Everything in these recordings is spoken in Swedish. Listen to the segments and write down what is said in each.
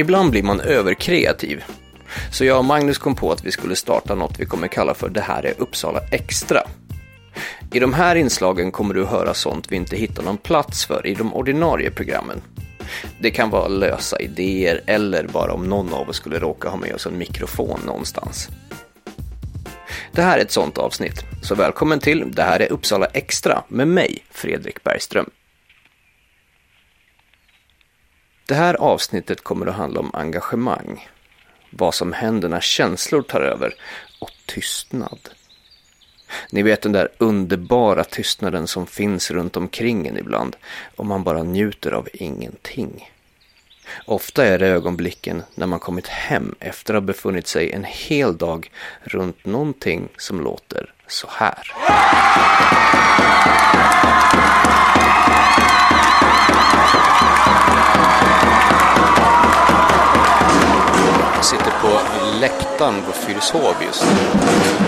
Ibland blir man överkreativ. Så jag och Magnus kom på att vi skulle starta något vi kommer kalla för Det här är Uppsala Extra. I de här inslagen kommer du höra sånt vi inte hittar någon plats för i de ordinarie programmen. Det kan vara lösa idéer eller bara om någon av oss skulle råka ha med oss en mikrofon någonstans. Det här är ett sånt avsnitt, så välkommen till Det här är Uppsala Extra med mig, Fredrik Bergström. Det här avsnittet kommer att handla om engagemang, vad som händer när känslor tar över och tystnad. Ni vet den där underbara tystnaden som finns runt omkring en ibland och man bara njuter av ingenting. Ofta är det ögonblicken när man kommit hem efter att ha befunnit sig en hel dag runt någonting som låter så här. På läktaren på Fyrishov just nu.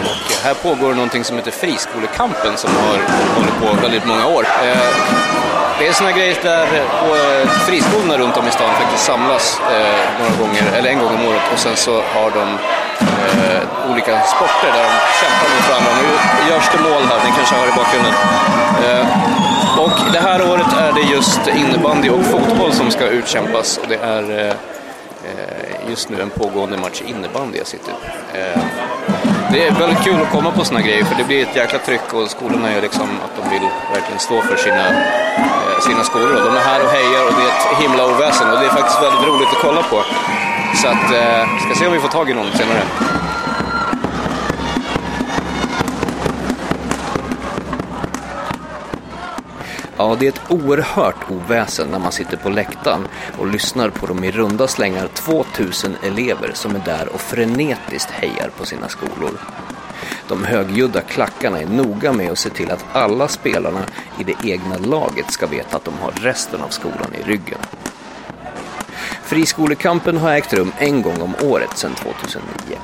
Och här pågår någonting som heter Friskolekampen som har hållit på väldigt många år. Eh, det är sådana grejer där eh, friskolorna runt om i stan faktiskt samlas eh, några gånger, eller en gång om året och sen så har de olika sporter där de kämpar mot varandra. Nu görs det mål här, ni kanske hör i bakgrunden. Och det här året är det just innebandy och fotboll som ska utkämpas och det är Eh, just nu en pågående match innebandy jag sitter. Eh, det är väldigt kul att komma på sådana grejer för det blir ett jäkla tryck och skolorna gör liksom att de vill verkligen stå för sina, eh, sina skolor. De är här och hejar och det är ett himla oväsen och det är faktiskt väldigt roligt att kolla på. Så att, ska se om vi får tag i någon senare. Ja, det är ett oerhört oväsen när man sitter på läktaren och lyssnar på de i runda slängar 2000 elever som är där och frenetiskt hejar på sina skolor. De högljudda klackarna är noga med att se till att alla spelarna i det egna laget ska veta att de har resten av skolan i ryggen. Friskolekampen har ägt rum en gång om året sedan 2009.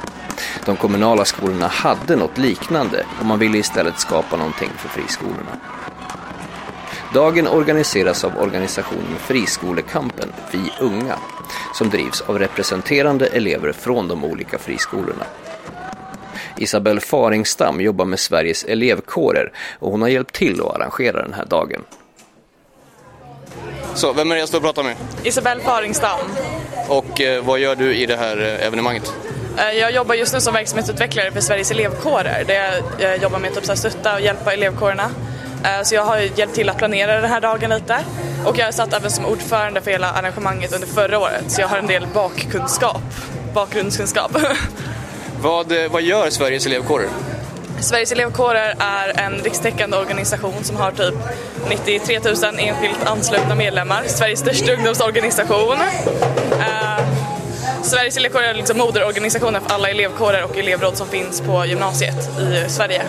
De kommunala skolorna hade något liknande och man ville istället skapa någonting för friskolorna. Dagen organiseras av organisationen Friskolekampen Vi Unga som drivs av representerande elever från de olika friskolorna. Isabelle Faringstam jobbar med Sveriges elevkårer och hon har hjälpt till att arrangera den här dagen. Så, vem är det jag står och pratar med? Isabelle Faringstam. Och eh, vad gör du i det här eh, evenemanget? Eh, jag jobbar just nu som verksamhetsutvecklare för Sveriges elevkårer där jag jobbar med att typ stötta och hjälpa elevkårerna så jag har hjälpt till att planera den här dagen lite. Och jag satt även som ordförande för hela arrangemanget under förra året så jag har en del bakkunskap, bakgrundskunskap. Vad, eh, vad gör Sveriges elevkårer? Sveriges elevkårer är en rikstäckande organisation som har typ 93 000 enskilt anslutna medlemmar. Sveriges största ungdomsorganisation. Uh, Sveriges elevkårer är liksom moderorganisationen för alla elevkårer och elevråd som finns på gymnasiet i Sverige.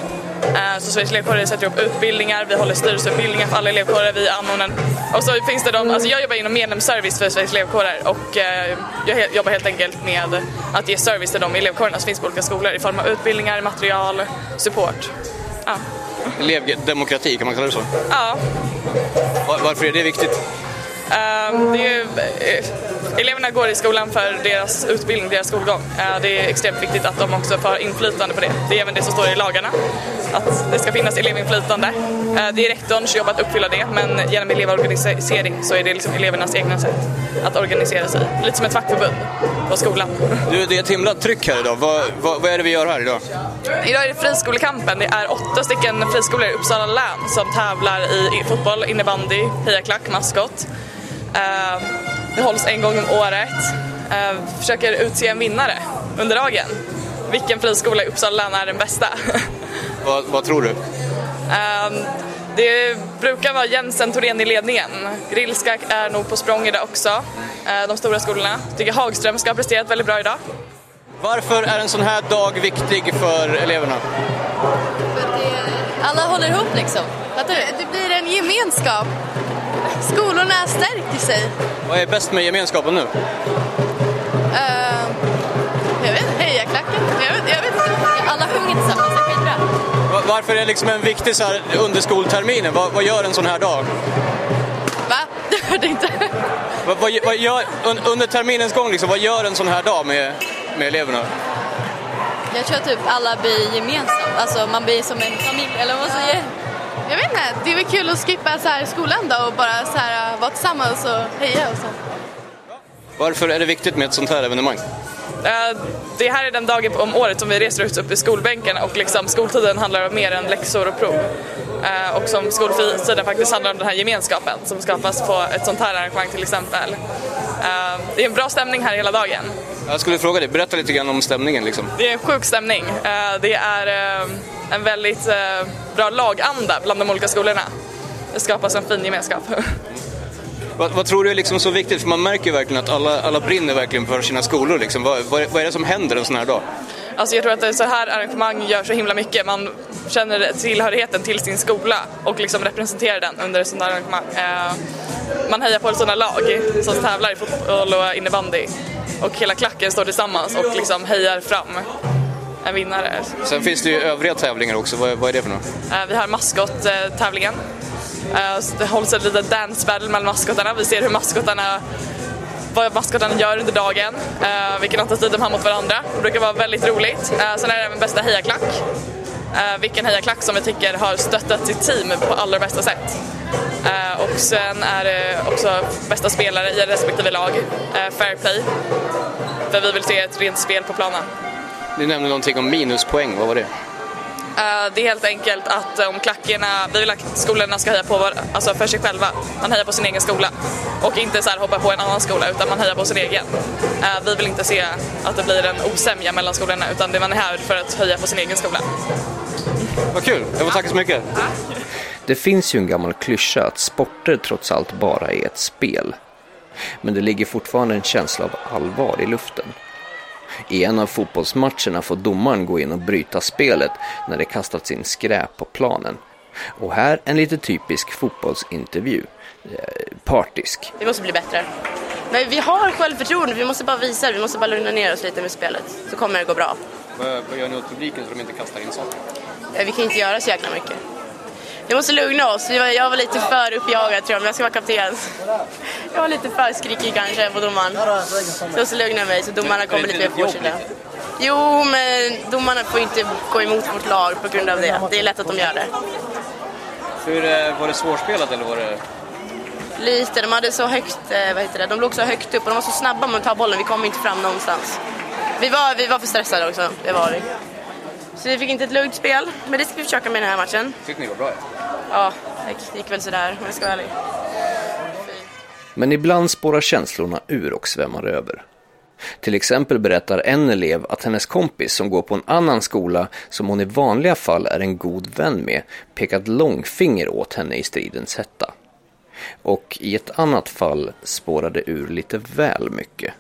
Eh, så Sveriges elevkårer sätter upp utbildningar, vi håller styrelseutbildningar för alla elevkårer, vi anordnar... Och så finns det de, alltså jag jobbar inom medlemsservice för Sveriges elevkårer och eh, jag jobbar helt enkelt med att ge service till de elevkårerna som finns på olika skolor i form av utbildningar, material, support. Ja. Elevdemokrati, kan man kalla det så? Ja. Varför är det viktigt? Um, det är, eh, eleverna går i skolan för deras utbildning, deras skolgång. Uh, det är extremt viktigt att de också får inflytande på det. Det är även det som står i lagarna, att det ska finnas elevinflytande. Uh, det är rektorns jobb att uppfylla det, men genom elevorganisering så är det liksom elevernas egna sätt att organisera sig. Lite som ett fackförbund på skolan. Du, det är ett himla tryck här idag. Vad, vad, vad är det vi gör här idag? Idag är det Friskolekampen. Det är åtta stycken friskolor i Uppsala län som tävlar i fotboll, innebandy, hejaklack, maskot. Det hålls en gång om året. Uh, försöker utse en vinnare under dagen. Vilken friskola i Uppsala län är den bästa? vad, vad, tror du? Uh, det brukar vara Jensen Thorén i ledningen. Grillska är nog på språng idag också, de stora skolorna. Jag tycker Hagström ska ha presterat väldigt bra idag. Varför är en sån här dag viktig för eleverna? För att det, alla håller ihop liksom. Fattar du? Det blir en gemenskap. Skolorna stärker sig. Vad är bäst med gemenskapen nu? Uh, jag vet inte, hejaklacken. Jag vet, jag vet inte. Alla sjunger tillsammans, det är skitbra. Varför är det liksom en viktig så här under skolterminen? Vad, vad gör en sån här dag? Va? vet inte. Vad, vad, vad gör, under terminens gång, liksom, vad gör en sån här dag med, med eleverna? Jag tror att typ alla blir gemensamt, alltså man blir som en familj, eller vad man säger. Jag vet inte, det är väl kul att skippa så här skolan då och bara så här, vara tillsammans och heja och så. Varför är det viktigt med ett sånt här evenemang? Eh, Det här är den dagen om året som vi reser ut upp i skolbänken och liksom skoltiden handlar om mer än läxor och prov. Eh, Och som skoltiden faktiskt handlar om den här gemenskapen som skapas på ett sånt här arrangemang till exempel. Eh, Det är en bra stämning här hela dagen. Jag skulle fråga dig, berätta lite grann om stämningen. Liksom. Det är en sjuk stämning. Eh, Det är eh, en väldigt eh, bra laganda bland de olika skolorna. Det skapas en fin gemenskap. Vad, vad tror du är liksom så viktigt? För man märker ju verkligen att alla, alla brinner verkligen för sina skolor. Liksom. Vad, vad, vad är det som händer en sån här dag? Alltså jag tror att så här arrangemang gör så himla mycket. Man känner tillhörigheten till sin skola och liksom representerar den under ett sådant här arrangemang. Man hejar på sådana lag som tävlar i fotboll och innebandy. Och hela klacken står tillsammans och liksom hejar fram en vinnare. Sen finns det ju övriga tävlingar också. Vad, vad är det för något? Eh, Vi har maskottävlingen. Eh, Det hålls ett litet dance battle mellan maskotarna. Vi ser hur maskotarna vad maskotarna gör under dagen, eh, vilken attityd de har mot varandra. Det brukar vara väldigt roligt. Sen är det även bästa hejaklack. Eh, vilken hejaklack som vi tycker har stöttat sitt team på allra bästa sätt. Eh, och sen är det också bästa spelare i respektive lag, eh, fair play. För vi vill se ett rent spel på planen. Ni nämnde någonting om minuspoäng. Vad var det? Eh, Det är helt enkelt att om klackarna, vi vill att skolorna ska heja på var, alltså för sig själva. Man hejar på sin egen skola. Och inte så här hoppa på en annan skola utan man hejar på sin egen. Eh, Vi vill inte se att det blir en osämja mellan skolorna utan det man är här för att höja på sin egen skola. Vad kul! Jag får tacka så mycket. Det finns ju en gammal klyscha att sporter trots allt bara är ett spel. Men det ligger fortfarande en känsla av allvar i luften. I en av fotbollsmatcherna får domaren gå in och bryta spelet när det kastats in skräp på planen. Och här en lite typisk fotbollsintervju. Eh, partisk. Vi måste bli bättre. Men vi har självförtroende, vi måste bara visa det. Vi måste bara lugna ner oss lite med spelet. Så kommer det gå bra. Vad, vad gör ni åt publiken så de inte kastar in saker? Eh, Vi kan inte göra så jäkla mycket. Vi måste lugna oss. Jag var lite för uppjagad tror jag, men jag ska vara kapten. Jag var lite för skrikig kanske på domaren. Så jag måste lugna mig så domarna kommer lite mer påkylda. Jo, men domarna får inte gå emot vårt lag på grund av det. Det är lätt att de gör det. Hur, eh, var det svårspelat eller var det... Lite, de hade så högt, eh, vad heter det, de låg så högt upp och de var så snabba med att ta bollen, vi kom inte fram någonstans. Vi var, vi var för stressade också, det var vi. Så vi fick inte ett lugnt spel, men det ska vi försöka med den här matchen. Tyckte ni var bra? Ja, det gick väl sådär om jag ska vara ärlig. Men ibland spårar känslorna ur och svämmar över. Till exempel berättar en elev att hennes kompis som går på en annan skola som hon i vanliga fall är en god vän med pekat långfinger åt henne i stridens hetta. Och i ett annat fall spårar det ur lite väl mycket.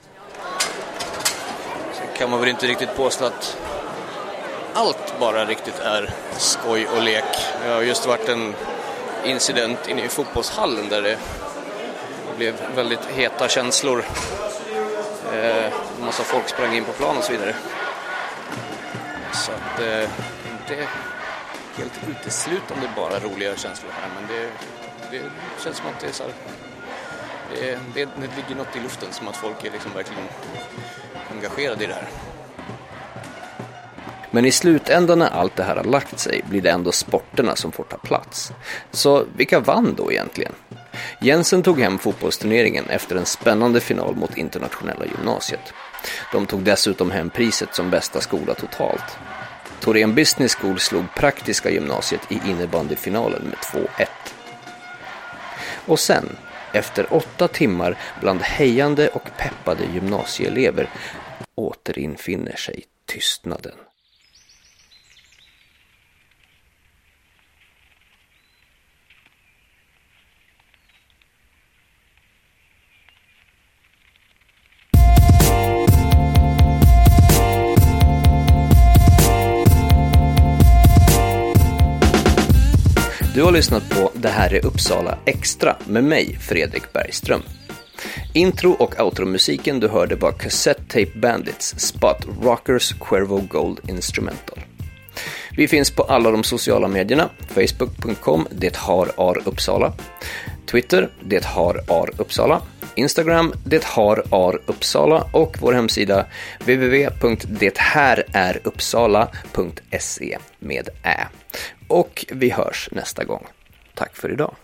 Sen kan man väl inte riktigt påstå att allt bara riktigt är skoj och lek. Det har just varit en incident inne i fotbollshallen där det blev väldigt heta känslor. Eh, en massa folk sprang in på plan och så vidare. Så att eh, inte helt uteslutande bara roliga känslor här men det, det känns som att det är så här, det, det, det ligger något i luften som att folk är liksom verkligen engagerade i det här. Men i slutändan när allt det här har lagt sig blir det ändå sporterna som får ta plats. Så vilka vann då egentligen? Jensen tog hem fotbollsturneringen efter en spännande final mot Internationella gymnasiet. De tog dessutom hem priset som bästa skola totalt. Torén Business School slog Praktiska gymnasiet i innebandyfinalen med 2-1. Och sen, efter åtta timmar bland hejande och peppade gymnasieelever, återinfinner sig tystnaden. Lyssnat på Det här är Uppsala Extra med mig, Fredrik Bergström. Intro och outro-musiken du hörde var Cassette Tape Bandits Spot Rockers Cuervo Gold Instrumental. Vi finns på alla de sociala medierna, facebook.com det har ar Uppsala, Twitter, det har AR Uppsala. Instagram, det har AR Uppsala och vår hemsida www.dethäräruppsala.se med ä. Och vi hörs nästa gång. Tack för idag.